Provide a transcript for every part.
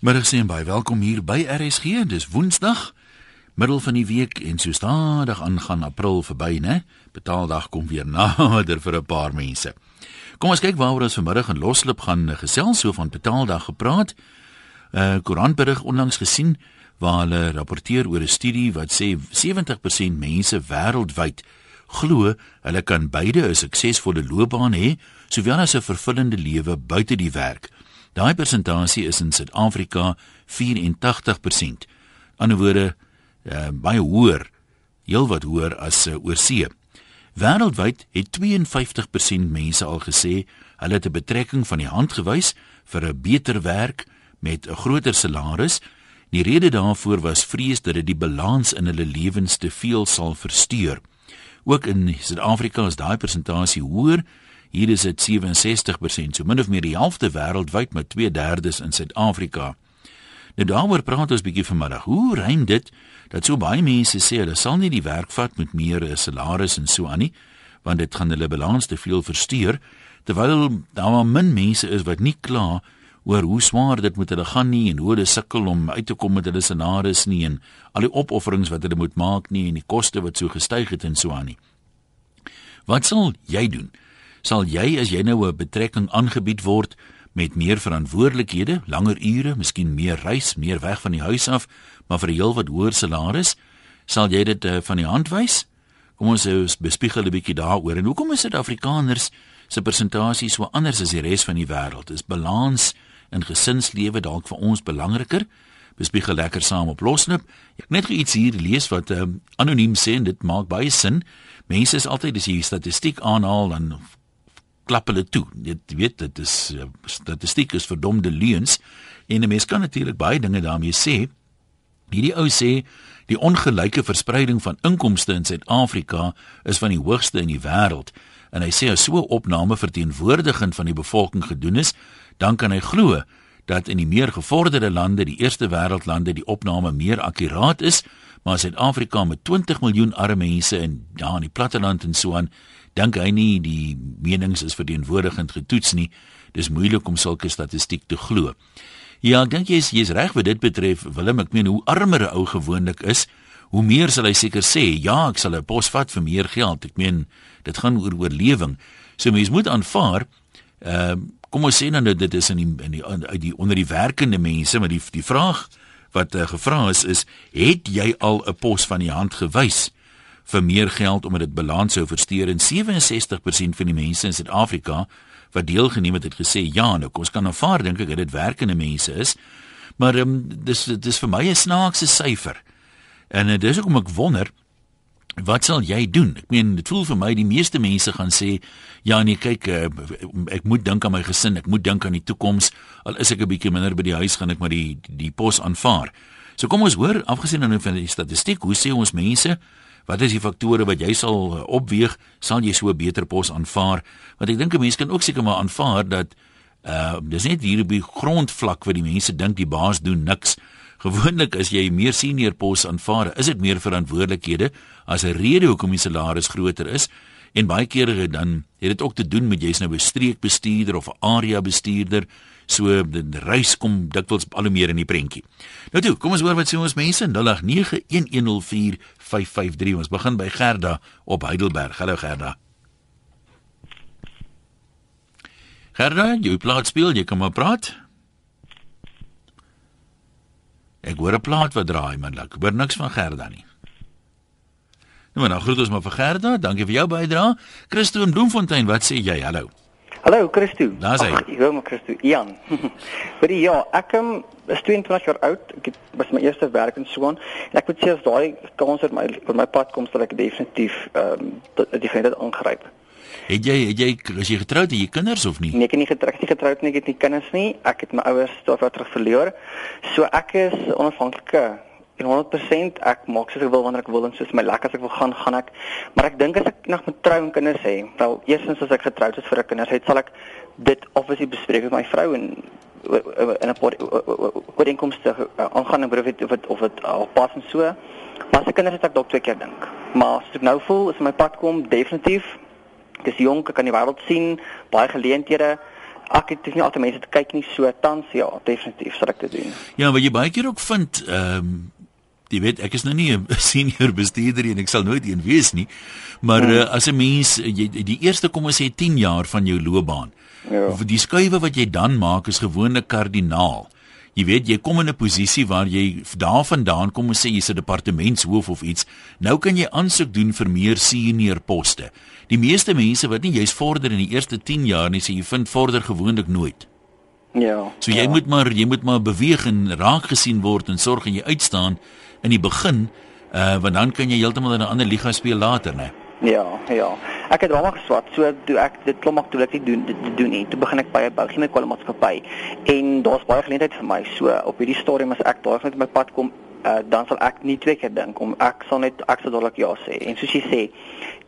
Middag sien baie welkom hier by RSG. Dis Woensdag, middel van die week en so stadig aangaan April verby, né? Betaaldag kom weer nader vir 'n paar mense. Kom ons kyk waaroor ons vanmiddag in Loslip gaan gesels so van Betaaldag gepraat. 'n uh, Koerantberig onlangs gesien waar hulle rapporteer oor 'n studie wat sê 70% mense wêreldwyd glo hulle kan beide 'n suksesvolle loopbaan hê sowel as 'n vervullende lewe buite die werk. Daai persentasie is in Suid-Afrika 84%. Aan die woorde uh, baie hoër, heelwat hoër as uh, oorsee. Wêreldwyd het 52% mense al gesê hulle het 'n betrekking van die hand gewys vir 'n beter werk met 'n groter salaris. Die rede daarvoor was vrees dat dit die balans in hulle lewens te veel sal versteur. Ook in Suid-Afrika is daai persentasie hoër Hier is dit 67%, so min of meer die helfte wêreldwyd met 2/3 in Suid-Afrika. Nou daaroor praat ons bietjie vanmiddag. Hoe rym dit dat so baie mense sê hulle sal nie die werk vat met meer salaris en so aan nie, want dit gaan hulle balans te veel versteur, terwyl daar maar min mense is wat nie kla oor hoe swaar dit met hulle gaan nie en hoe hulle sukkel om uit te kom met hulle salaris nie en al die opofferings wat hulle moet maak nie en die koste wat so gestyg het en so aan nie. Wat sal jy doen? Sal jy as jy nou 'n betrekking aangebied word met meer verantwoordelikhede, langer ure, miskien meer reis, meer weg van die huis af, maar vir 'n heel wat hoër salaris, sal jy dit uh, van die hand wys? Kom ons uh, bespiegel 'n bietjie daaroor en hoekom is Suid-Afrikaners se persentasie so anders as die res van die wêreld? Is balans in gesinslewe dalk vir ons belangriker? Bespiegel lekker saam op Loslip. Ek net gou iets hier lees wat uh, anoniem sê en dit maak baie sin. Mense is altyd as jy statistiek aanhaal dan klap hulle toe. Jy weet dit is uh, statistiek is verdomde leuns en 'n mens kan natuurlik baie dinge daarmee sê. Hierdie ou sê die ongelyke verspreiding van inkomste in Suid-Afrika is van die hoogste in die wêreld en hy sê as so 'n opname verteenwoordigend van die bevolking gedoen is, dan kan hy glo dat in die meer gevorderde lande, die eerste wêreldlande, die opname meer akkuraat is, maar Suid-Afrika met 20 miljoen arme mense en daar in die platteland en so aan dink hy nie die menings is verteenwoordigend getoets nie. Dis moeilik om sulke statistiek te glo. Ja, ek dink jy is jy's reg wat dit betref. Willem, ek meen hoe armer 'n ou gewoonlik is, hoe meer sal hy seker sê, ja, ek sal 'n pos vat vir meer geld. Ek meen dit gaan oor oorlewing. So mens moet aanvaar, ehm uh, kom ons sê nou dit is in die in die uit die onder die werkende mense, maar die die vraag wat uh, gevra is is, het jy al 'n pos van die hand gewys? Vir meer geld omdat dit balans sou versteur en 67% van die mense in Suid-Afrika wat deelgeneem het het gesê ja, nou ons kan aanvaar dink ek dat dit werkende mense is. Maar ehm um, dis dis vir my 'n snaakse syfer. En uh, dis hoekom ek wonder wat sal jy doen? Ek meen dit voel vir my die meeste mense gaan sê ja nee kyk uh, ek moet dink aan my gesin, ek moet dink aan die toekoms. Al is ek 'n bietjie minder by die huis gaan ek maar die die, pos aanvaar. So kom ons hoor afgesien van die statistiek, hoe sê ons mense Wat is die faktore wat jy sal eh, opweeg sal jy so 'n beter pos aanvaar? Want ek dink 'n mens kan ook seker maar aanvaar dat uh dis net hier op die grondvlak waar die mense dink die baas doen niks. Gewoonlik as jy meer senior pos aanvaar, is dit meer verantwoordelikhede as 'n rede hoekom die salaris groter is. En baie kere dan het dit ook te doen met jy's nou 'n streekbestuurder of 'n area bestuurder So die reis kom dikwels al hoe meer in die prentjie. Nou toe, kom ons hoor wat sê ons mense 0891104553. Ons begin by Gerda op Heidelberg. Hallo Gerda. Gerda, jy plaas speel, jy kom maar praat. Ek hoor 'n plaat wat draai, man. Ek hoor niks van Gerda nie. Nou maar, nou groet ons maar vir Gerda. Dankie vir jou bydrae. Christo in Bloemfontein, wat sê jy? Hallo. Hallo Christo. Daar's hy. Ek hoor my Christo. Jan. Vir ja, ek um, is 22 jaar oud. Ek het was my eerste werk in Swaan. En ek moet sê as daai kans op my op my pad kom, sal ek definitief ehm um, die vriende aangryp. Het jy het jy as jy getroud het, jy kinders of nie? Nee, ek het nie getroud nie, getroud nie, ek het nie kinders nie. Ek het my ouers wat terug verloor. So ek is onafhanklike en 100% ek maak soos ek wil wanneer ek wil en soos my lekker as ek wil gaan gaan ek maar ek dink as ek nog met trou en kinders hê wel eerstens as ek getroud is vir 'n kinders het sal ek dit obviously bespreek met my vrou en in 'n paar ooreenkomste aangaan en of dit of dit al pas en so maar as ek kinders het ek dalk twee keer dink maar as ek nou voel as my pad kom definitief ek is jonk ek kan die wêreld sien baie geleenthede ek het nie altyd mense te kyk nie so tans ja, definitief sal ek dit doen. Ja, wat jy baie keer ook vind, ehm um, jy weet ek is nou nie 'n senior bestuurder en ek sal nooit een wees nie, maar hmm. uh, as 'n mens jy die eerste kom ons sê 10 jaar van jou loopbaan. Ja. Die skuwe wat jy dan maak is gewoonlik kardinaal. Jy weet jy kom in 'n posisie waar jy daarvandaan kom ons sê jy's 'n departementshoof of iets. Nou kan jy aansoek doen vir meer senior poste. Die meeste mense wat nie jy's vorder in die eerste 10 jaar nie, sê jy vind vorder gewoonlik nooit. Ja. So jy ja. moet maar jy moet maar beweeg en raak gesien word en sorg en jy uitstaan in die begin, uh want dan kan jy heeltemal in 'n ander liga speel later, né? Ja, ja. Ek het almal geswat. So doen ek dit klop maar toe ek dit doen dit doen nie. Toe begin ek by 'n bouchemiese maatskappy en daar's baie geleenthede vir my. So op hierdie stadium as ek daar net my pad kom, uh, dan sal ek nie twee keer dink om ek sal net ek sal dadelik ja sê. En soos jy sê,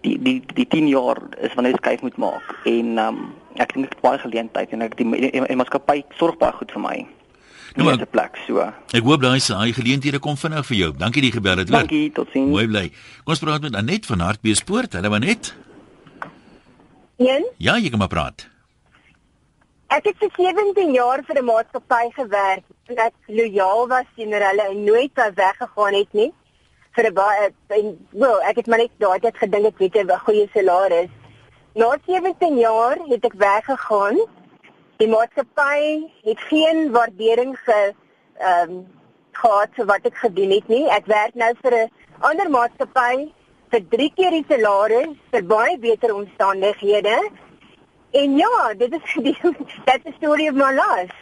die die die 10 jaar is wanneer jy skuif moet maak en um, ek dink dit baie geleentheid en ek die, die, die maatskappy sorg baie goed vir my. Nou maar 'n plek so. Ek hoop daai se hy geleenthede kom vinnig vir jou. Dankie die gebel het. Dankie, totsiens. Mooi bly. Kom ons praat met Anet van Hartbeespoort. Hallo Anet. Een? Ja, jy kan maar praat. Ek het vir 17 jaar vir 'n maatskappy gewerk en ek lojaal was teenoor hulle en nooit wou weggegaan het nie. Vir 'n baie en wel, ek het maar net daai tyd gedink ek weet 'n goeie salaris. Na 17 jaar het ek weggegaan Die maatskappy het geen waardering vir ehm um, gehad vir wat ek gedoen het nie. Ek werk nou vir 'n ander maatskappy vir 3 keer die salaris vir baie beter omstandighede. En ja, dit is die that's the story of my life.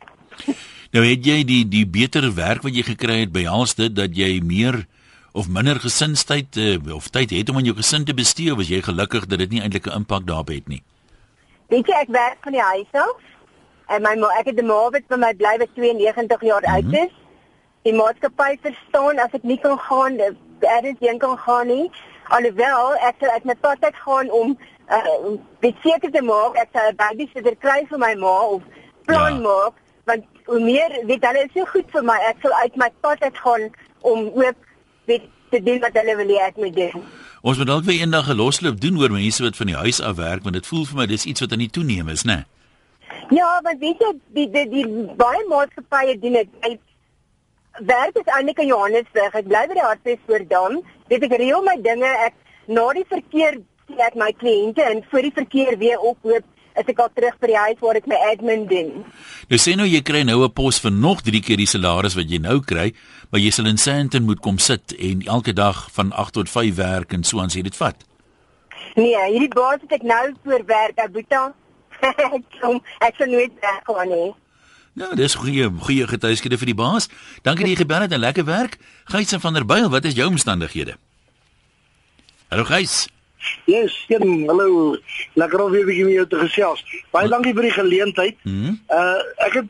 Nou het jy die die beter werk wat jy gekry het by Halstead dat jy meer of minder gesinstyd uh, of tyd het om aan jou gesin te bestee of was jy gelukkig dat dit nie eintlik 'n impak daarop het nie? Weet jy ek werk van die huis af En my ek het 'n ma wat by my bly wat 92 jaar oud mm -hmm. is. Die maatskappy verstaan as ek nie kan gaan, ergens heen kan gaan nie. Alhoewel ek sal uit my pad uit gaan om uh seker te maak ek sal 'n babysitter kry vir my ma of plan ja. maak want hoe meer weet hulle is so goed vir my ek sal uit my pad uit gaan om ook weet te doen wat hulle wil hê ek moet doen. Ons moet dalk weer eendag 'n losloop doen oor mense wat van die huis af werk want dit voel vir my dis iets wat aan die toename is, né? Nee? Ja, want weet jy die die die, baie maatskappye doen dit. Ek werk is eintlik in Johannesburg. Ek bly by die Hartbeespoortdam. Weet ek reël my dinge. Ek na die verkeer sien ek my kliënte en voor die verkeer weer ophoop as ek al terug by die huis waar ek my admin doen. Jy sê nou jy kry nou 'n pos vir nog 3 keer die salaris wat jy nou kry, maar jy sal in Sandton moet kom sit en elke dag van 8 tot 5 werk en so aan sê dit vat. Nee, hierdie baas het ek nou voor werk, Abuta ek kom ek sal nooit weggaan nie. Nou, dis goeie goeie getuieskede vir die baas. Dankie dat jy gebel het en lekker werk. Gys van der Byl, wat is jou omstandighede? Hallo Gys. Yes, ken, hallo. Lekker om weer bietjie met jou te gesels. Baie Wat? dankie vir die geleentheid. Mm -hmm. Uh ek het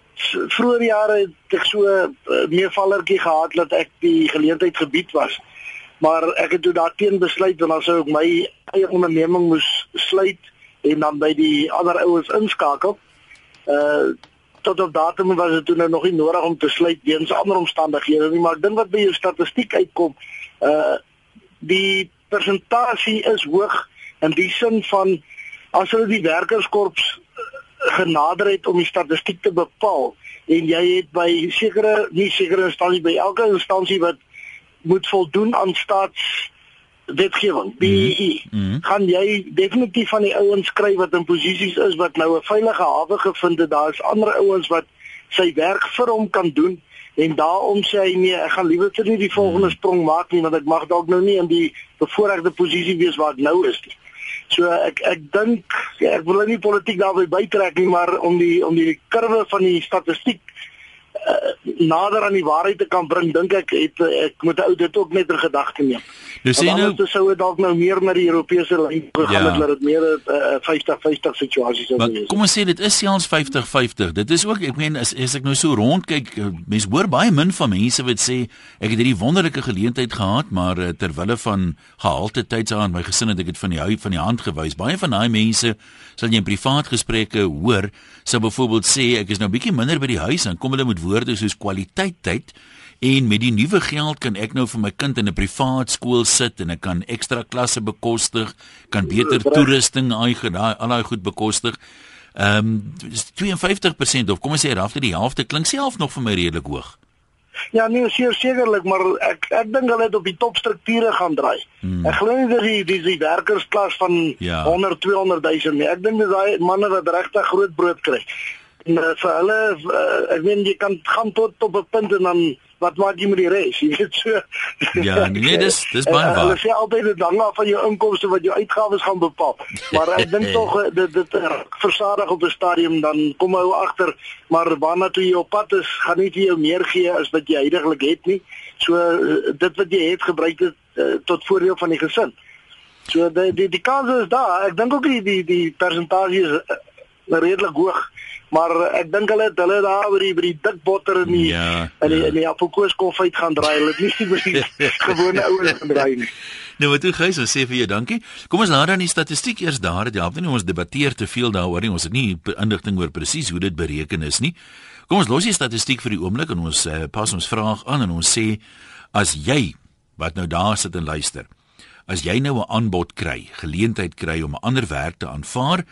vroeër jare het ek so uh, meevallertjie gehad dat ek die geleentheid gebied was. Maar ek het toe daarteen besluit want dan sou ek my eie onderneming moes sluit en dan by die ander ouens inskakel. Uh tot op datum was dit toe nou nog nie nodig om te sluit weens ander omstandighede nie, maar ek dink wat by jou statistiek uitkom, uh die persentasie is hoog in die sin van as hulle die werkerskorps uh, genader het om die statistiek te bepaal en jy het by sekere nie sekere instansies by elke instansie wat moet voldoen aan staats wetgewing BEE mm -hmm. gaan jy definitief van die ouens kry wat in posisies is wat nou 'n veilige hawe gevind het daar's ander ouens wat sy werk vir hom kan doen en daarom sê hy nee ek gaan liewer net die volgende mhm. sprong maak nie want ek mag dalk nou nie in die bevoordeelde posisie wees waar ek nou is nie so ek ek dink ja, ek wil nie politiek daarby bytrek nie maar om die om die kurwe van die statistiek nader aan die waarheid te kan bring dink ek het ek moet ou dit ook net in gedagte neem Nou sê nou dit sou dalk nou meer na die Europese lyn gegaan ja. het dat dit meer 'n uh, 50-50 situasie sou wees. Kom ons sê dit is selfs 50-50. Dit is ook ek meen as, as ek nou so rond kyk, eh, mense hoor baie min van mense wat sê ek het hierdie wonderlike geleentheid gehad, maar uh, ter wille van gehalte tyd aan my gesin het ek dit van die huis van die hand gewys. Baie van daai mense sal jy in privaat gesprekke hoor, sou byvoorbeeld sê ek is nou bietjie minder by die huis en kom hulle met woorde soos kwaliteit tyd En met die nuwe geld kan ek nou vir my kind in 'n privaat skool sit en ek kan ekstra klasse bekostig, kan beter toerusting, al daai al daai goed bekostig. Ehm um, 52% of kom ons sê rafte die helfte klink self nog vir my redelik hoog. Ja, nee, seker sekerlik, maar ek ek dink hulle het op die topstrukture gaan draai. Hmm. Ek glo nie dat die die, die werkersklas van ja. 100 200 000 nie. Ek dink dis daai manne wat regtig groot brood kry. Uh, vir hulle uh, ek weet jy kan gaan tot op 'n punt en dan wat maak jy met die res? Jy weet so. Ja, nee, dis dis baie waar. Hulle sê altyd dit hang af van jou inkomste wat jou uitgawes gaan bepaal. Maar ek dink tog eh, dit dit versadig op 'n stadium dan kom hy agter, maar waarna toe jy op pad is, gaan nie vir jou meer gee as wat jy heidaglik het nie. So dit wat jy het gebruik dit uh, tot voordeel van die gesin. So die die die kans is daar. Ek dink ook die die die persentasie is uh, redelik hoog maar ek dink hulle het hulle daar oor die by die dik botter in die ja, in die ja. in die appelkoos kof uit gaan draai. Hulle het nie by die gewone ouens gaan draai nie. Nou wat toe gys, ons sê vir jou dankie. Kom ons laat dan die statistiek eers daar. Dit help nie ons debatteer te veel daaroor nie. Ons het nie inligting oor presies hoe dit bereken is nie. Kom ons los die statistiek vir die oomblik en ons uh, pas ons vraag aan en ons sê as jy wat nou daar sit en luister. As jy nou 'n aanbod kry, geleentheid kry om 'n ander werk te aanvaar,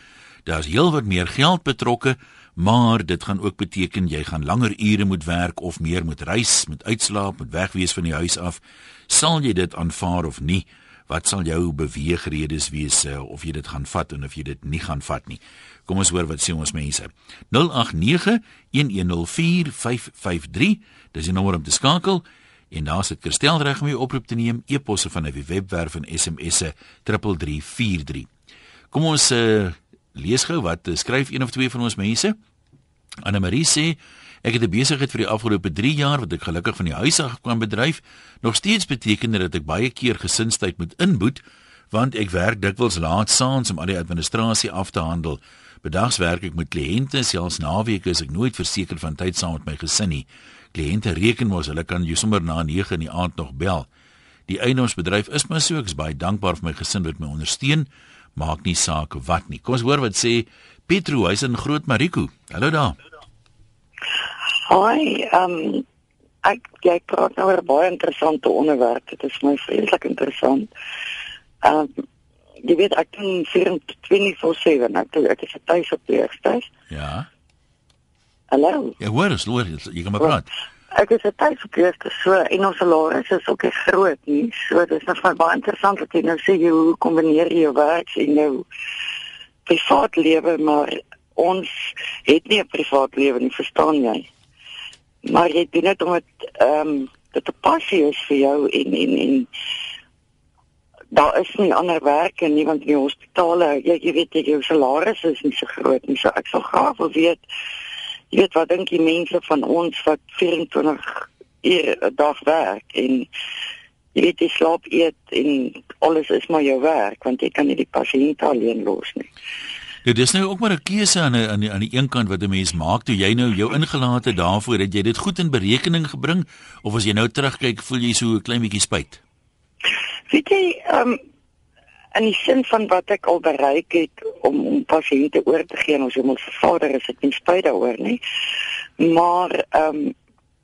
daar's heelwat meer geld betrokke maar dit gaan ook beteken jy gaan langer ure moet werk of meer moet reis, moet uitslaap, moet wegwees van die huis af. Sal jy dit aanvaar of nie? Wat sal jou beweegredes wees uh, of jy dit gaan vat en of jy dit nie gaan vat nie? Kom ons hoor wat sê ons mense. 0891104553. Dis die nommer om te skakel. En daar sit Kerstel reg om jou oproep te neem, e-posse van 'n webwerf en SMS'e 3343. Kom ons uh, lees gou wat uh, skryf een of twee van ons mense. Anne Marie sê ek het 'n besigheid vir die afgelope 3 jaar wat ek gelukkig van die huis af kan bedryf. Nog steeds beteken dit dat ek baie keer gesinstyd moet inboet want ek werk dikwels laat saans om al die administrasie af te handel. Bedags werk ek met kliënte, selfs naweke is ek nooit verseker van tyd saam met my gesin nie. Kliënte reken mos hulle kan jou sommer na 9 in die aand nog bel. Die eienaarsbedryf is maar so, ek is baie dankbaar vir my gesin wat my ondersteun, maak nie saak wat nie. Kom ons hoor wat sê Petro, hy's in Groot Mariko. Hallo daar. Hoi, ehm um, ek jy praat nou oor baie interessante onderwerp. Dit is my vreeslik interessant. Ehm um, jy weet ek doen 24/7. Ek doen ek is tuis op die eerste. Ja. Hallo. Ja, hoor, is hoor, jy kan maar praat. Ek is tuis op die eerste. So en ons salaris is ook groot nie. So dit is nog vir baie interessant dat jy nou sê jy hoe kombineer jy jou werk en jou privaat lewe, maar ons het nie 'n privaat lewe nie, verstaan jy? Maar jy doen dit omdat ehm um, dit 'n passie is vir jou en en en daar is nie ander werk nie want in die hospitale jy, jy weet jy jou salaris is nie so groot nie. So ek sal graag wil weet jy weet wat dink die mense van ons wat 24 ure 'n dag werk en jy weet jy slaap eet en alles is maar jou werk want jy kan nie die pasiënt alleen los nie Ja, dis nou ook maar 'n keuse aan 'n aan die aan die een kant wat 'n mens maak toe jy nou jou ingelate daarvoor dat jy dit goed in berekening gebring of as jy nou terugkyk voel jy so 'n klein bietjie spyt. Weet jy, ehm um, in die sin van wat ek al bereik het om om pasiënte oor te gee en ons moet vervaarder is ek nie spyt daaroor nie. Maar ehm um,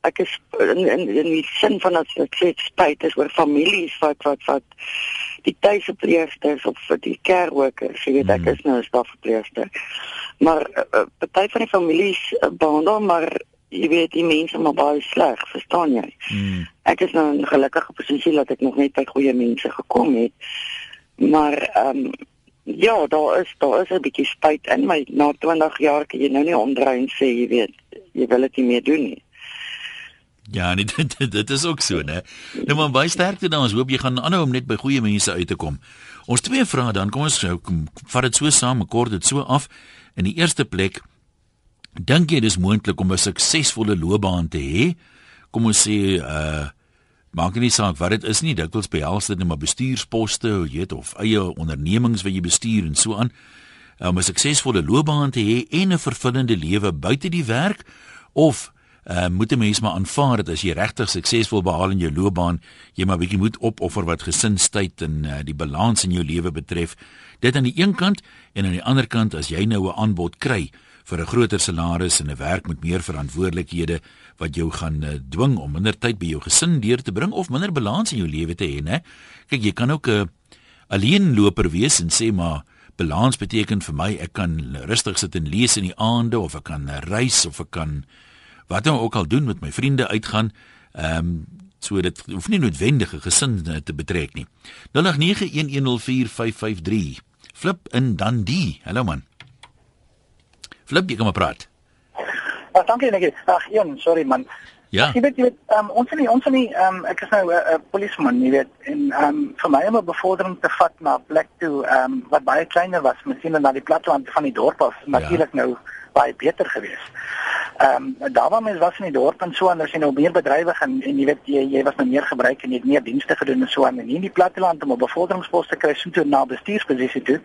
ek is in in, in die sin van as ek sê spyt is oor families wat wat wat die tuisverpleegsters of vir die care workers, jy weet ek hmm. is nou 'n stafverpleegster. Maar uh, party van die families uh, behandel maar jy weet die mense maar baie sleg, verstaan jy? Mm. Ek is nou in 'n gelukkige posisie dat ek nog net by goeie mense gekom het. Maar ehm um, ja, daar is daar is 'n bietjie spyt in my na 20 jaar kan jy nou nie omdraai en sê jy weet jy wil dit nie meer doen nie. Ja, nee, dit dit is ook so, né? Nou maar baie sterkte dan. Ons hoop jy gaan aanhou om net by goeie mense uit te kom. Ons twee vrae dan, kom ons kom, vat dit so saam, kort dit so af. In die eerste plek, dink jy dis moontlik om 'n suksesvolle loopbaan te hê? Kom ons sê uh maak nie saak wat dit is nie, dikwels behels dit net maar bestuursposte, jy weet, of eie ondernemings wat jy bestuur en so aan. Om 'n suksesvolle loopbaan te hê en 'n vervullende lewe buite die werk of uh, moet 'n mens maar aanvaar dat as jy regtig suksesvol behaal in jou loopbaan, jy maar bietjie moet opoffer wat gesinstyd en uh, die balans in jou lewe betref. Dit aan die een kant en aan die ander kant as jy nou 'n aanbod kry vir 'n groter salaris en 'n werk met meer verantwoordelikhede wat jou gaan uh, dwing om minder tyd by jou gesin deur te bring of minder balans in jou lewe te hê, né? Kyk, jy kan ook 'n alleenloper wees en sê maar balans beteken vir my ek kan rustig sit en lees in die aande of ek kan reis of ek kan wat nou ook al doen met my vriende uitgaan. Ehm um, so dit hoef nie noodwendige gesin te betrek nie. 0891104553. Flip in dan die. Hallo man. Flip, jy kom maar praat. Ja, dankie net. Ag, een, sorry man. Ja. Jy weet jy weet um, ons is nie ons is nie um, ek is nou 'n uh, polisieman, jy weet en um, vir my om 'n bevordering te vat na 'n plek toe um, wat baie kleiner was, miskien na die platteland van die dorp af, natuurlik ja. nou baie beter geweest. Ehm um, daar waar mens was in die dorp en so en as jy nou meer bedrywig en en jy weet jy jy was nou meer gebruik en jy het meer dienste gedoen en so en in die platteland om 'n bevorderingspos te kry so toe na bestuursposisie toe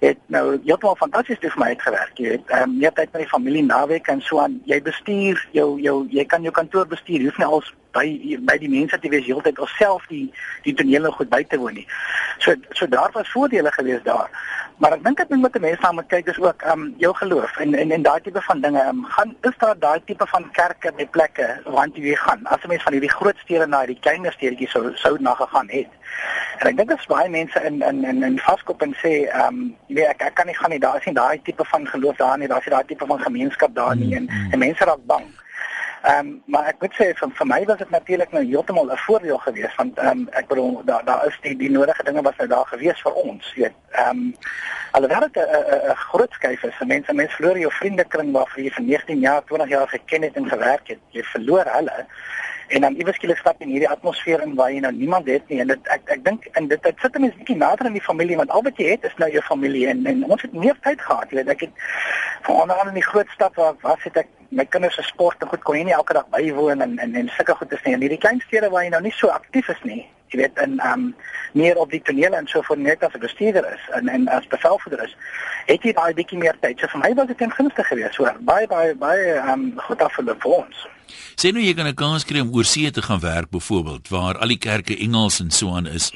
het nou heeltemal fantasties vir my uitgewerk. Jy weet, ehm um, het tyd met die familie naweek en so aan. Jy bestuur jou jou jy kan jou kantoor bestuur. Jy hoef nie als by by die mense te wees heeltyd of self die die tonele goed by te woon nie. So so daar was voordele geweest daar. Maar ek dink met die mense saam moet kyk is ook ehm um, jou geloof en en en daai tipe van dinge. Um, gaan is daar daai tipe van kerke by plekke waar jy gaan. As 'n mens van hierdie groot stede na hierdie kleiner stedeltjies sou sou na gegaan het. En ek dink dit is baie mense in in in in vaskop en sê ehm um, jy weet ek, ek kan nie gaan nie. Daar is nie daai tipe van geloof daar nie. Daar is nie daai tipe van gemeenskap daar nie. En, en mense raak bang. Ehm um, maar ek moet sê vir vir my was dit natuurlik nou heeltemal 'n voordeel geweest want ehm um, ek bedoel daar daar is die die nodige dinge was nou daar geweest vir ons weet. Ehm um, alhoewel dit 'n groot skuif is, mense mense verloor jou vriendekring waarvoor jy vir 19 jaar, 20 jaar geken het en gewerk het. Jy verloor hulle en dan iewers skielik stap in hierdie atmosfeer in waar jy nou niemand het nie en dit ek ek dink in dit dit sit 'n mens bietjie nader aan die familie want al wat jy het is nou jou familie en, en ons het meer tyd gehad jy weet ek het andere in die groot stad waar was het ek my kinders se sport en goed kon jy nie elke dag bywoon en en en sulke goed is nie. In hierdie klein stede waar jy nou nie so aktief is nie jy weet in um meer op die tonele en so voor net as 'n bestuurder is en en as bevelvoerder is het jy daai bietjie meer tyd. So vir my was dit ten gunste geweest so baie baie baie um goed af vir ons. Sê nou jy kan 'n kans kry om oor see te gaan werk byvoorbeeld waar al die kerke Engels en so aan is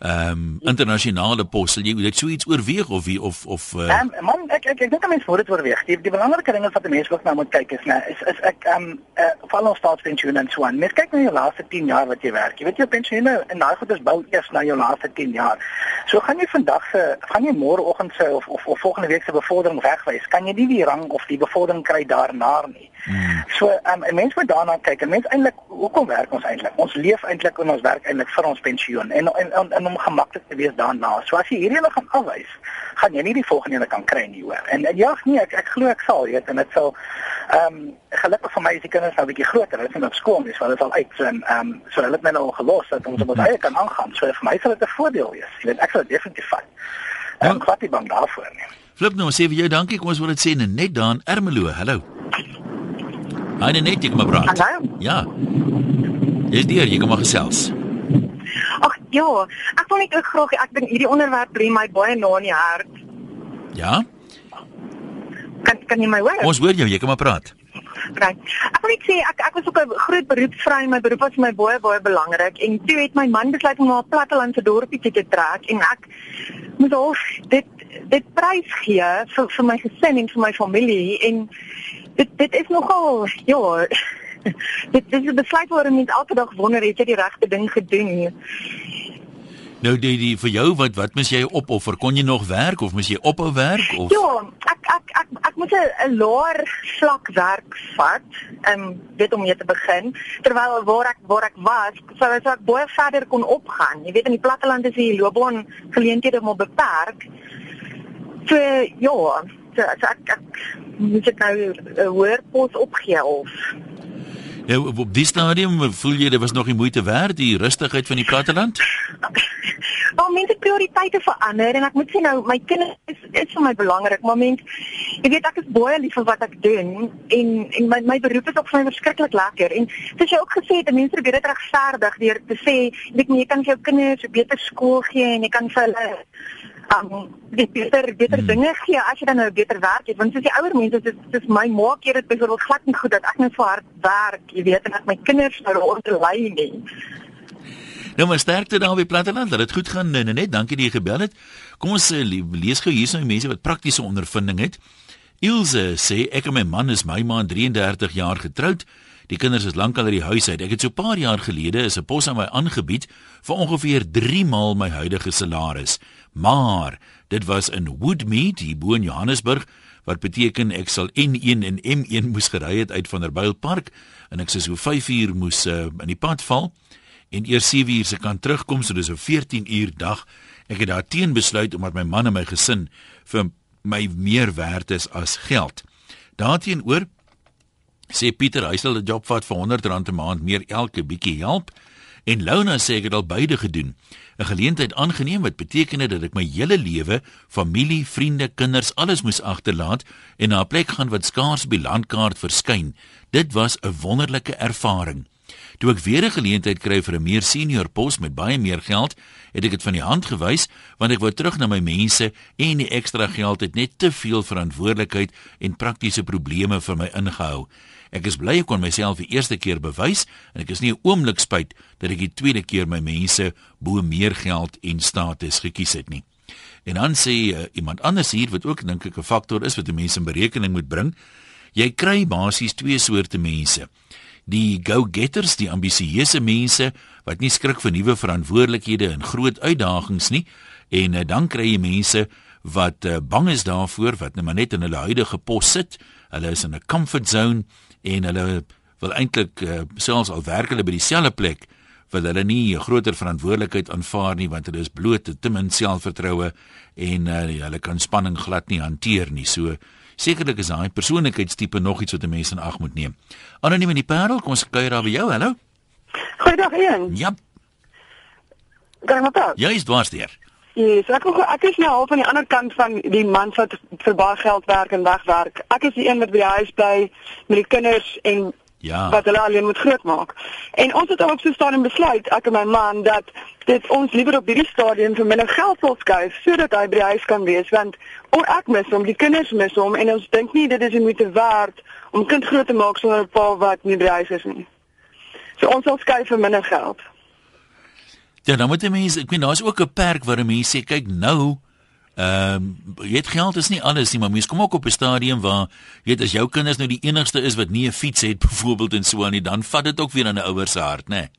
ehm um, internasionale pos sal jy dit sou iets oorweeg of wie of of uh... um, man ek ek ek dink mense moet dit oorweeg. Die, die belangrike ding is wat die mense ook nou moet kyk is nee is is ek ehm um, uh, val ons staatspensioen en so aan. Mens kyk na jou laaste 10 jaar wat jy werk. Jy weet jou pensioen en daai goed is bou eers na jou laaste 10 jaar. So gaan jy vandag se gaan jy môreoggend se of, of of volgende week se bevordering wegwys. Kan jy nie die rang of die bevordering kry daarna nie. Hmm. So ehm um, mense moet daarna kyk. En mense eintlik hoekom werk ons eintlik? Ons leef eintlik en ons werk eintlik vir ons pensioen. En en, en, en om gemaklik te wees daarna. So as jy hierdie ene gaan afwys, gaan jy nie die volgende ene kan kry nie hoor. En, en ja, nee, ek ek glo ek sal, weet, en dit sal ehm um, gelukkig vir my is die kinders nou 'n bietjie groter. Hulle is nie op skool nie, so hulle sal uit en ehm um, so hulle het my nou al gelos dat ons op ons eie kan aangaan. So vir my sal dit 'n voordeel wees. Jy weet, ek sal definitief vat. Ek vat die bang daarvoor nie. Flip nou sê vir jou dankie. Kom ons wil dit sê net dan Ermelo. Hallo. Hy net jy kom maar praat. Hallo. Ja. Dis die jy kom maar gesels. Ja, ek wil net ook graag ek dink hierdie onderwerp bly my baie na in die hart. Ja. Kan kan jy my hoor? Ons hoor jou, jy kan maar praat. Right. Ek wil net sê ek ek was ook 'n groot beroepsvrou my beroep was vir my baie baie belangrik en toe het my man besluit om na 'n plattelandse dorpie te trek en ek moet al dit dit prys gee vir vir my gesin en vir my familie en dit dit is nogal ja dit dis 'n besluit waarom mens elke dag wonder het jy die regte ding gedoen. Nou die die vir jou wat wat mis jy opoffer? Kon jy nog werk of mis jy ophou werk of Ja, ek ek ek ek moet 'n laer vlak werk vat, um, weet om mee te begin, terwyl waar ek waar ek was, sou so ek baie verder kon opgaan. Jy weet in die platteland is die loopbaan geleenthede maar beperk. So ja, so, so ek ek moet dit nou 'n hoër pos opgee of Nou op die stadium voel jy dit was nog nie moeite werd die rustigheid van die platteland? Maar mense prioriteite verander en ek moet sê nou my kinders is, is vir my belangrik, maar mens jy weet ek is baie lief vir wat ek doen en en my my beroep is ook vir my verskriklik lekker en soos jy ook gesê het, mense probeer dit regverdig deur te sê jy weet jy kan vir jou kinders 'n beter skool gee en jy kan vir hulle um dit beter beter hmm. dinge gee as jy dan nou beter werk het want soos die ouer mense dis dis my maak hier dit byvoorbeeld glad nie goed dat ek net so hard werk jy weet en dat my kinders nou onderlei nie Nou maar sterkte daar by Platteland dat dit goed gaan nee, nee, net dankie dat jy gebel het kom ons uh, lees gou hierso mense wat praktiese ondervinding het Ilse sê ek en my man is my maand 33 jaar getroud Die kinders is lankal uit die huis uit. Ek het so 'n paar jaar gelede is 'n pos aan my aangebied vir ongeveer 3 maal my huidige salaris. Maar dit was in Woodmead, hier bo in Johannesburg, wat beteken ek sal N1 en M1 moes gery het uit van der Bylpark en ek sou so 5 uur moes uh, in die pad val en eers 7 uur se kan terugkom, so dis 'n 14 uur dag. Ek het daarteen besluit omdat my man en my gesin vir my meer werd is as geld. Daarteenoor sê Pieter hy sal 'n job vat vir R100 'n maand meer elke bietjie help en Lona sê ek het al beide gedoen. 'n Geleentheid aangeneem wat beteken dat ek my hele lewe, familie, vriende, kinders, alles moes agterlaat en na 'n plek gaan wat skaars die landkaart verskyn. Dit was 'n wonderlike ervaring. Toe ek weer 'n geleentheid kry vir 'n meer senior pos met baie meer geld, het ek dit van die hand gewys want ek wou terug na my mense en die ekstra geld het net te veel verantwoordelikheid en praktiese probleme vir my ingehou. Ek is bly ek kon myself die eerste keer bewys en ek is nie 'n oomblik spyt dat ek die tweede keer my mense bo meer geld en status gekies het nie. En dan sê uh, iemand anders hier wat ook dink ek 'n faktor is wat die mense in berekening moet bring. Jy kry basies twee soorte mense die go-getters, die ambisieuse mense wat nie skrik vir nuwe verantwoordelikhede en groot uitdagings nie. En uh, dan kry jy mense wat uh, bang is daarvoor wat net maar net in hulle huidige pos sit. Hulle is in 'n comfort zone en hulle wil eintlik uh, selfs al werk hulle by dieselfde plek wil hulle nie groter verantwoordelikheid aanvaar nie want hulle is bloot te min selfvertroue en uh, hulle kan spanning glad nie hanteer nie. So Sekerlik is daai persoonlikheidstipe nog iets wat 'n mens in ag moet neem. Anoniem in die Parel, kom ons kuier daar by jou. Hallo. Goeiedag een. Ja. Gaan maar pas. Jy is dwarsdeur. Ja, so ek ek is nou half aan die ander kant van die man wat vir baie geld werk en wegwerk. Ek is die een wat by die huis bly met die kinders en Ja. wat hulle alleen moet grootmaak. En ons het ook so staan en besluit ek en my man dat dit ons liewer op hierdie stadium vir minder geld sal skuif sodat hy by die huis kan wees want o ek mis hom, die kinders mis hom en ons dink nie dit is die moeite werd om kind groot te maak sonder 'n pa wat nie by die huis is nie. So ons sal skuif vir minder geld. Ja, dan moet jy mense, ek weet daar's ook 'n perk waar mense sê kyk nou Ehm um, jy het geld is nie alles nie, maar mens kom ook op 'n stadium waar jy weet as jou kinders nou die enigste is wat nie 'n fiets het byvoorbeeld en so aan nie, dan vat dit ook weer aan 'n ouer se hart, né? Nee.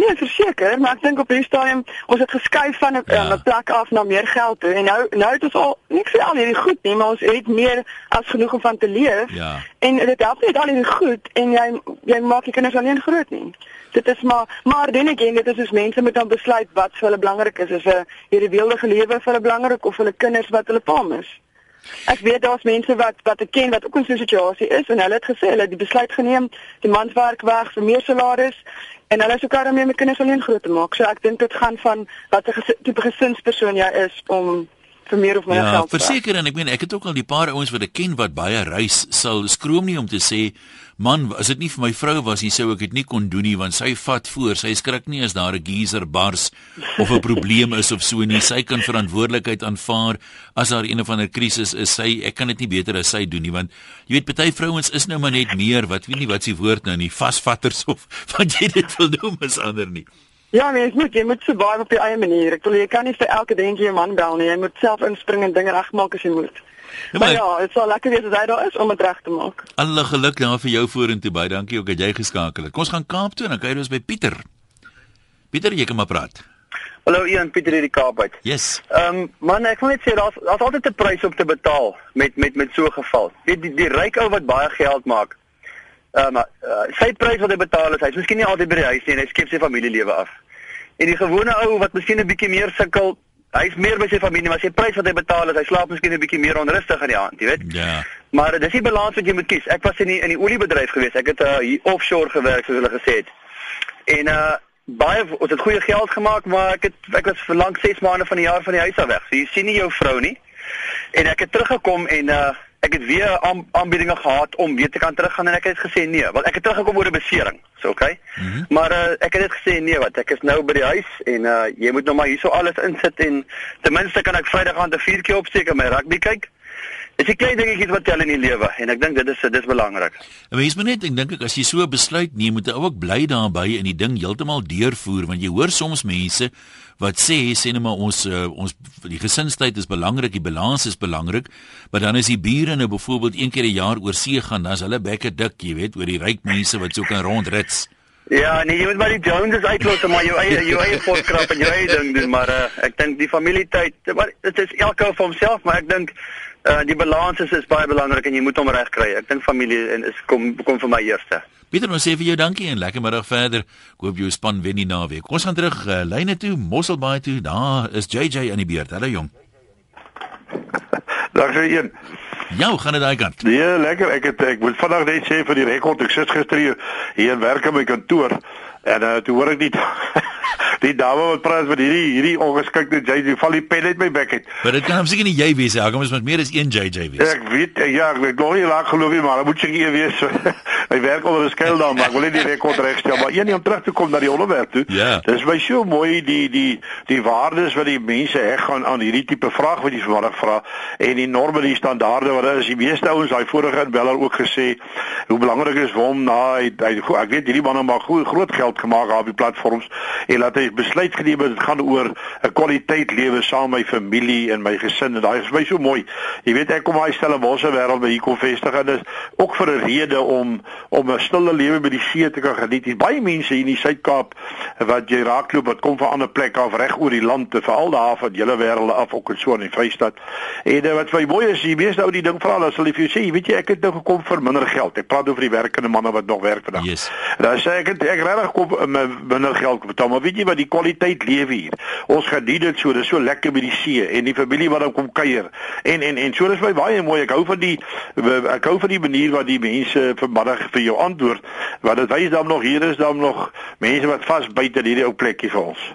Nee, verseker, maar ek dink op hierdie stadium ons het geskuif van 'n ja. plek af na meer geld toe en nou nou het ons al nie vir al hierdie goed nie, maar ons het meer as genoeg om van te leef. Ja. En dit help net al hierdie goed en jy jy maak jy kinders alleen groot nie. Dit is maar maar dan again dit is soos mense moet dan besluit wat vir hulle belangrik is, is 'n hierdie weeldige lewe vir hulle belangrik of hulle kinders wat hulle pa mis. Ek weet daar's mense wat wat ek ken wat ook in so 'n situasie is en hulle het gesê hulle het die besluit geneem, die man werk weg vir meer salaris en hulle is ook daarmee met kinders alleen groot te maak. So ek dink dit gaan van watter tipe gesinspersoon jy is om vir meer of minder ja, geld. Ja, verseker en ek meen ek het ook al die paar ouens wat ek ken wat baie reis sal skroom nie om te sê man as dit nie vir my vrou was nie sou ek dit nie kon doen nie want sy vat voor. Sy skrik nie as daar 'n geyser bars of 'n probleem is of so nie. Sy kan verantwoordelikheid aanvaar as daar een of ander krisis is. Sy ek kan dit nie beter as sy doen nie want jy weet party vrouens is nou maar net meer wat weet nie wat se woord nou nie vasvatters of wat jy dit wil noem is ander nie Ja, mens moet jy moet survive op jou eie manier. Ek bedoel jy kan nie vir elke dingetjie jou man bel nie. Jy moet self inspring en dinge regmaak as jy moet. Ja, maar, maar ja, dit sal lekker wees as hy daar is om dit reg te maak. Alle geluk daar vir jou vorentoe baie. Dankie ook dat jy geskakel het. Kom ons gaan Kaap toe en dan kuier ons by Pieter. Pieter, jy kan maar praat. Hallo Ian, Pieter hier die Kaap uit. Yes. Ehm um, man, ek wil net sê daar's daar's altyd 'n prys om te betaal met met met so 'n geval. Weet die die ryk ou wat baie geld maak. Ehm um, uh, sy prys wat hy betaal is, hy's miskien nie altyd by die huis nie en hy skep sy familielewe af. En die gewone ou wat miskien 'n bietjie meer sukkel, hy's meer by sy familie, maar sy prys wat hy betaal is, hy slaap miskien 'n bietjie meer onrustig in die aand, jy weet? Ja. Maar dis die balans wat jy moet kies. Ek was in die in die oliebedryf gewees. Ek het uh, hier offshore gewerk soos hulle gesê het. En uh baie ons het goeie geld gemaak, maar ek het ek was vir lank 6 maande van die jaar van die huis af weg. So jy sien nie jou vrou nie. En ek het teruggekom en uh ek het weer aanbiedinge gehad om weer te kan teruggaan en ek het gesê nee, want ek het teruggekom oor 'n besering. So okay. Mm -hmm. Maar uh, ek het dit gesê nee, wat ek is nou by die huis en uh jy moet nou maar hierso alles insit en ten minste kan ek Vrydag aand 'n vuurtjie opsteek en my rugby kyk. Dis die klein dingetjies wat tel in die lewe en ek dink dit is dis belangrik. En mens moet net ek dink ek as jy so besluit neem, moet jy ook bly daarbey en die ding heeltemal deurvoer want jy hoor soms mense wat sê sê net maar ons uh, ons die gesinstyd is belangrik, die balans is belangrik, maar dan is die bure nou byvoorbeeld een keer 'n jaar oor see gaan, dan is hulle bekke dik, jy weet, oor die ryk mense wat so kan rondrits. Ja, nee, jy moet maar die Joneses uitlos en maar jou eie jou eie potkrap en jou eie ding doen, maar uh, ek dink die familietyd, dit is elke ou vir homself, maar ek dink uh, die balans is, is baie belangrik en jy moet hom reg kry. Ek dink familie en is kom kom vir my eerste. Pieter, ons sê vir jou dankie en lekker middag verder. Ek hoop jou span wen die naweek. Ons gaan terug uh, lyne toe, Mosselbaai toe. Daar is JJ aan die beurt. Hallo jong. Dag vir een. Ja, gaan dit daai kant? Nee, lekker. Ek het ek moet vandag net sê vir die rekord ek sit gister hier hier in werk in my kantoor en uh, toe hoor ek nie die dame wat praat met hierdie hierdie ongeskikte JJ val die pen uit my bek uit. Maar dit kan seker nie jy wees nie. Kom ons met meer as een JJ wees. Ek weet ja, ek weet glo nie laat geloof nie, maar moet seker een wees. Hy werk onder 'n skuil daar, maar ek wil net die rekord regstel, maar een om terug te kom na die onderwerp toe. Ja. Dis baie so mooi die die die waardes wat die mense heg gaan aan hierdie tipe vraag wat jy vanmiddag vra en die norme die standaarde wat is. Die meeste ouens daai vorige inbeller ook gesê hoe belangrik is vir hom na hy, hy ek weet hierdie manne maak groot geld gemaak op die platforms en laat hy besluit geneem het dit gaan oor 'n kwaliteit lewe saam met my familie en my gesin en daai is my so mooi. Jy weet ek kom uit Stellenbosch wêreld by hier kom vestig en dis ook vir 'n rede om om 'n stille lewe by die see te kan geniet. Hier baie mense hier in die Suid-Kaap wat jy raakloop wat kom van ander plekke af reg oor die land te veral daar van julle wêrelde af ook in so 'n Vrystaat. En uh, wat vir my mooi is, die meeste ou die ding vra as hulle vir jou sê, weet jy ek het nou gekom vir minder geld. Ek praat oor die werkende manne wat nog werk vandag. Yes. Dan sê ek het, ek regtig kom met minder geld betaal, maar weet jy wat die kwaliteit lewe hier. Ons geniet dit so, dit is so lekker by die see en die familie wat dan kom kuier. En en en so dis my baie mooi. Ek hou van die ek hou van die manier wat die mense vanmiddag vir jou antwoord. Want dit wys dan nog hier is dan nog mense wat vas buite hierdie ou plekkie vir ons.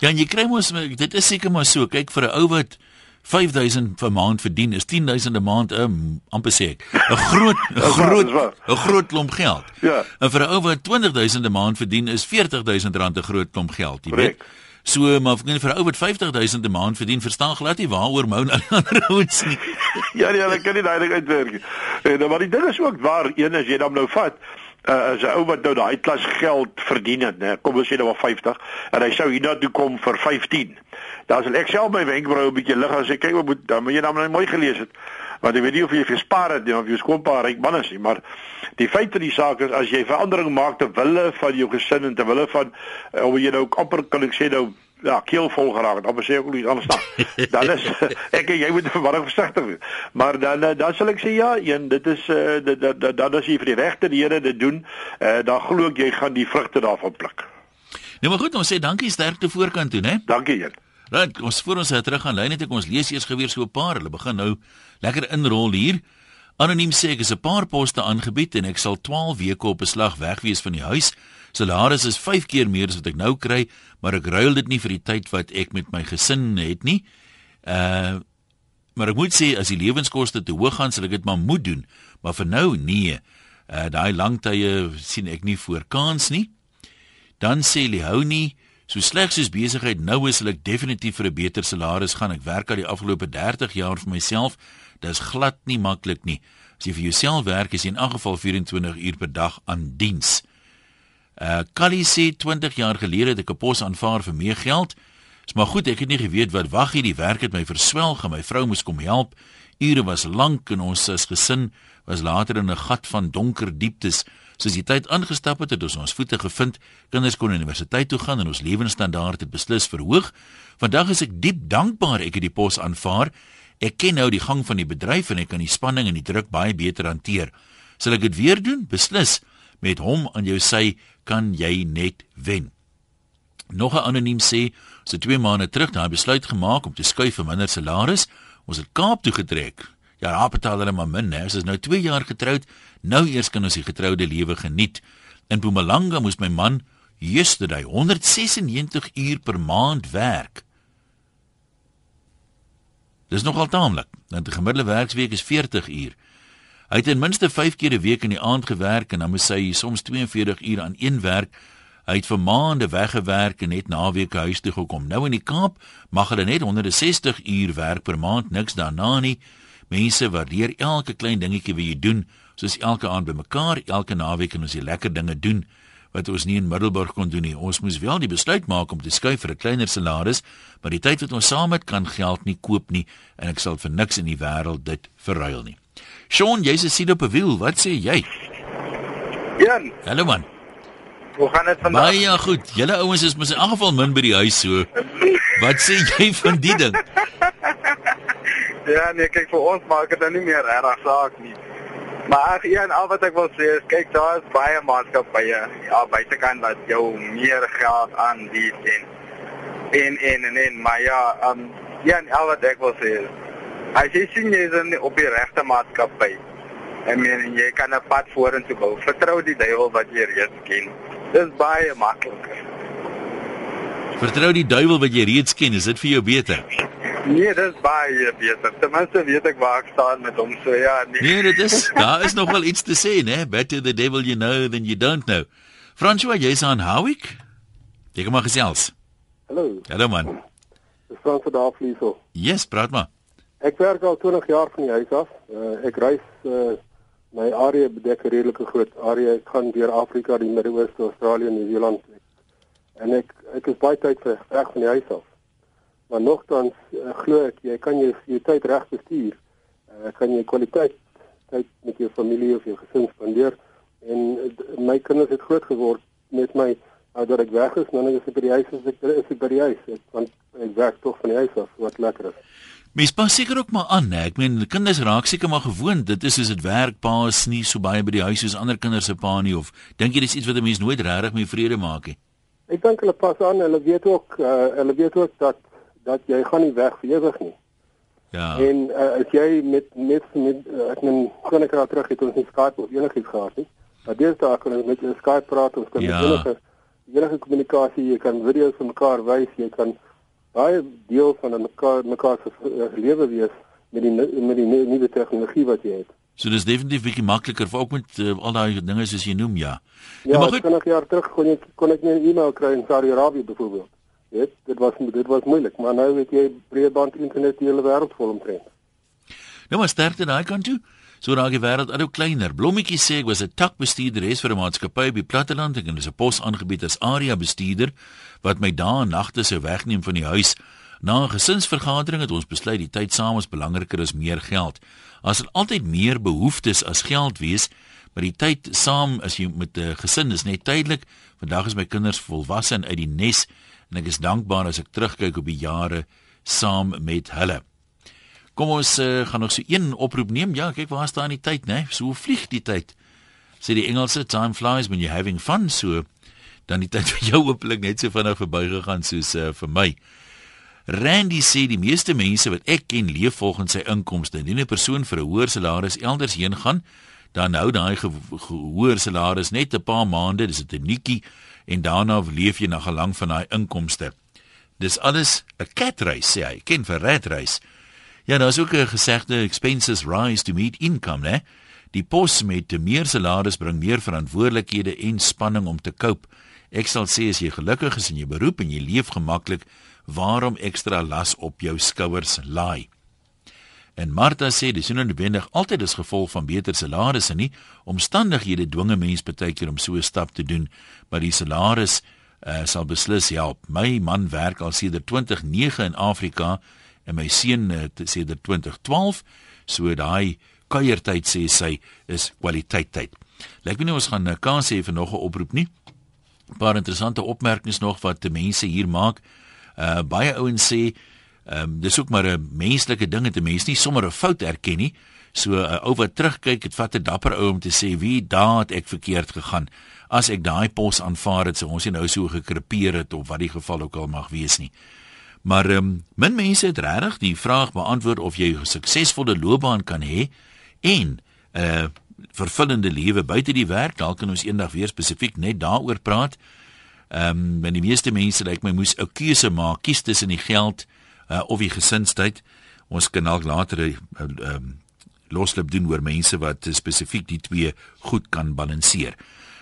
Ja, en jy kry mos dit is seker maar so. Kyk vir 'n ou wat 5000 per maand verdien is 10000 'n maand 'n um, amper sê ek 'n groot 'n groot 'n groot klomp geld. Ja. En vir 'n ou wat 20000 'n maand verdien is 40000 rand 'n groot klomp geld, jy weet. So maar vir 'n ou wat 50000 'n maand verdien, verstaan glad nie waaroor mou aan ander ouens nie. ja, nee, hulle kan nie daai ding uitwerk. En maar die ding is ook waar een as jy dan nou vat uh, as 'n ou wat nou daai klas geld verdien het, né? Kom ons sê nou maar 50 en hy sou hiernatoe kom vir 15. Dan sal ek self my wenkbrauwe 'n bietjie lig as ek kyk wat moet dan moet jy nou mooi gelees het. Want ek weet nie of jy gespaar het of jy skoonpa ryk man is nie, maar die feit van die saak is as jy verandering maak ter wille van jou gesin en ter wille van uh, of jy nou amper kan ek sê nou ja, keel vol geraak het. Dan sê ek ook iets anders dan. Dan is ek jy moet verwarring versigtig wees. Maar dan dan sal ek sê ja, een dit is uh, dan dan as jy vir die regte die Here dit doen, uh, dan glo ek jy gaan die vrugte daarvan pluk. Nou maar goed, ons sê dankie sterkte voorkant toe, né? Dankie een. Right, ons voor ons terug gaan lyn het ek ons lees eers geweer so 'n paar. Hulle begin nou lekker inrol hier. Anoniem sê ek is 'n paar poste aangebied en ek sal 12 weke op beslag weg wees van die huis. Salaris is 5 keer meer as wat ek nou kry, maar ek ruil dit nie vir die tyd wat ek met my gesin het nie. Uh maar ek moet sê as die lewenskoste te hoog gaan, sal ek dit maar moet doen, maar vir nou nee. Uh daai lang tye sien ek nie voor kans nie. Dan sê Lehouni, so sleg soos besigheid nou is, sal ek definitief vir 'n beter salaris gaan. Ek werk al die afgelope 30 jaar vir myself. Dis glad nie maklik nie. As jy vir jouself werk, is jy in elk geval 24 uur per dag aan diens. Uh Callie sê 20 jaar gelede het ek 'n pos aanvaar vir meer geld. Dis maar goed, ek het nie geweet wat wag hier. Die werk het my verswelg en my vrou moes kom help. Ure was lank en ons as gesin was later in 'n gat van donker dieptes. Soos die tyd aangestap het, het ons ons voete gevind. Kinders kon universiteit toe gaan en ons lewensstandaard het beslis verhoog. Vandag is ek diep dankbaar ek het die pos aanvaar. Ek ken nou die gang van die bedryf en ek kan die spanning en die druk baie beter hanteer. Sal ek dit weer doen? Beslis. Met hom aan jou sy kan jy net wen. Nog 'n anoniem sê, ons het 2 maande terug daai besluit gemaak om te skuif vir minder salaris. Ons het Kaap toe getrek. Ja, daar betaal hulle maar min, hè. Ons is nou 2 jaar getroud. Nou eers kan ons die getroude lewe geniet. In Mpumalanga moes my man yesterday 196 uur per maand werk. Dis nogal taamlik. Want die gemiddelde werksweek is 40 uur. Hy het ten minste 5 keer 'n week in die aand gewerk en dan moes hy soms 42 ure aan een werk. Hy het vir maande weggewerk en net naweke huis toe gekom. Nou in die Kaap mag hulle net 160 uur werk per maand, niks daarna nie. Mense waardeer elke klein dingetjie wat jy doen, soos elke aand bymekaar, elke naweek en ons die lekker dinge doen wat ons nie in Middelburg kon doen nie. Ons moes wel die besluit maak om te skuif vir 'n kleiner salaris, maar die tyd wat ons saam het kan geld nie koop nie en ek sal vir niks in die wêreld dit verruil nie. Sean, jy's 'n sied op 'n wiel. Wat sê jy? Jan. Hallo man. Hoe gaan dit vandag? Baie goed. Julle ouens is mos in elk geval min by die huis so. Wat sê jy van die ding? ja, nee, kyk vir ons maak dit nou nie meer reg saak nie. Maar ag, een al wat ek wil sê is kyk daar is baie maatskappye ja buitekant wat jou meer geld aanbied en en en en, en maar ja, um ja, al wat ek wil sê is as jy sien jy is in op die regte maatskappy en men jy kan 'n pad vorentoe bou. Vertrou die duiwel wat jy reeds ken. Dis baie makliker. Vertrou die duiwel wat jy reeds ken, is dit vir jou beter? Nee, dis baie beter. Ten minste weet ek waar ek staan met hom. So ja, nee. Nee, dit is daar is nog wel iets te sê, né? Better the devil you know than you don't know. François, jy's aan Howick? Jy kom maar gesels. Hallo. Hallo man. Dis van Daaflieso. Yes, praat maar. Ek werk al 20 jaar van die huis af. Uh, ek reis uh, my area bedek 'n redelike groot area. Ek gaan deur Afrika, die Midde-Ooste, Australië, Nieu-Seeland. En ek ek is baie tyd weg van die huis af maar nogtans uh, glo ek jy kan jou jou tyd reg bestuur. Uh, kan jy kwaliteit tyd met jou familie of jou gesin spandeer en uh, my kinders het groot geword met my nou dat ek weg is, nou net as ek by die huis is, ek is ek by die huis, ek, want ek werk tog van die huis af, wat lekker is. Mens pas seker ook maar aan, hè. Ek meen kinders raak seker maar gewoond. Dit is soos dit werk, pa is nie so baie by die huis soos ander kinders se pa nie of dink jy dis iets wat 'n mens nooit regtig mee vrede maak nie? Ek dink hulle pas aan. Hulle weet ook uh, hulle weet ook dat dat jy gaan nie weg vir ewig nie. Ja. En uh, as jy met met met uh, ek men kon ek raak terug het ons nie Skype of enigiets gehad nie. Maar dis daar kan ons met jou Skype praat ons kan ja. enige enige kommunikasie, jy kan video's van mekaar wys, jy kan baie deel van mekaar mekaar se uh, lewe wees met die met die nuwe tegnologie wat jy het. So dis definitief bietjie makliker vir ook met uh, al daai dinge soos jy noem, ja. Ja, maar goed. Ek jaar terug kon ek kon ek 'n e-mail kry in Saudi-Arabië byvoorbeeld. Dit dit was dit was moeilik, maar nou weet jy breedband internet die hele wêreld vol omtrent. Nou maar sterkte daai kant toe. So raak die wêreld al hoe kleiner. Blommetjie sê ek was 'n takbestuurder res vir 'n maatskappy die platteland en dis 'n pos aangebied as area bestuurder wat my dae en nagte sou wegneem van die huis. Na 'n gesinsvergadering het ons besluit die tyd saam is belangriker as meer geld. As er altyd meer behoeftes as geld wees, maar die tyd saam as jy met 'n gesin is net tydelik. Vandag is my kinders volwasse en uit die nes en ek is dankbaar as ek terugkyk op die jare saam met hulle. Kom ons uh, gaan nog so een oproep neem. Ja, kyk waar staan die tyd, né? So vlieg die tyd. Sê die Engelse time flies when you're having fun, so dan die tyd vir jou hopelik net so vinnig verbygegaan soos uh, vir my. Randy sê die meeste mense wat ek ken leef volgens sy inkomste. Indien 'n persoon vir 'n hoër salaris elders heen gaan, dan hou daai hoër salaris net 'n paar maande, dis 'n nuutjie en daarna leef jy na gelang van daai inkomste. Dis alles 'n catreis sê hy, ken vir redreis. Ja, daar's ook 'n gesegde expenses rise to meet income, né? Die pos met meer salaris bring meer verantwoordelikhede en spanning om te koop. Ek sal sê as jy gelukkig is in jou beroep en jy leef gemaklik, waarom ekstra las op jou skouers laai? En Martha sê dis nie noodwendig altyd as gevolg van beter salarisse nie. Omstandighede dwinge mens baie keer om so 'n stap te doen, maar die salaris uh, sal beslis help. My man werk al sedert 2009 in Afrika en my seun uh, sedert 2012, so daai kuiertyd sê sy is kwaliteit tyd. Lyk my nie ons gaan 'n uh, kans hê vir nog 'n oproep nie. Paar interessante opmerkings nog wat die mense hier maak. Uh baie ouens sê Ehm um, dis ook maar 'n menslike ding dat 'n mens nie sommer 'n fout erken nie. So 'n uh, ou wat terugkyk, dit vat 'n dapper ou om te sê wie daad ek verkeerd gegaan. As ek daai pos aanvaar het, sou ons nie nou so gekrepeer het of wat die geval ook al mag wees nie. Maar ehm um, min mense het regtig die vraag beantwoord of jy 'n suksesvolle loopbaan kan hê en 'n uh, vervullende lewe buite die werk. Dalk kan ons eendag weer spesifiek net daaroor praat. Ehm um, en die meeste mense, lyk like my, moes 'n keuse maak, kies tussen die geld uh, of die gesinstyd. Ons kan dalk later 'n uh, um, loslip doen oor mense wat spesifiek die twee goed kan balanseer.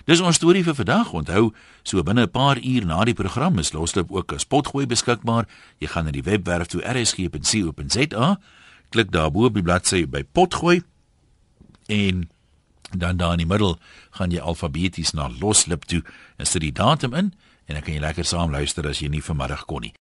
Dis ons storie vir vandag. Onthou, so binne 'n paar uur na die program is loslip ook as potgooi beskikbaar. Jy gaan na die webwerf toe rsg.co.za klik daarbo op die bladsy by potgooi en dan daar in die middel gaan jy alfabeties na loslip toe en sit die datum in en dan kan jy lekker saam luister as jy nie vanmiddag kon nie.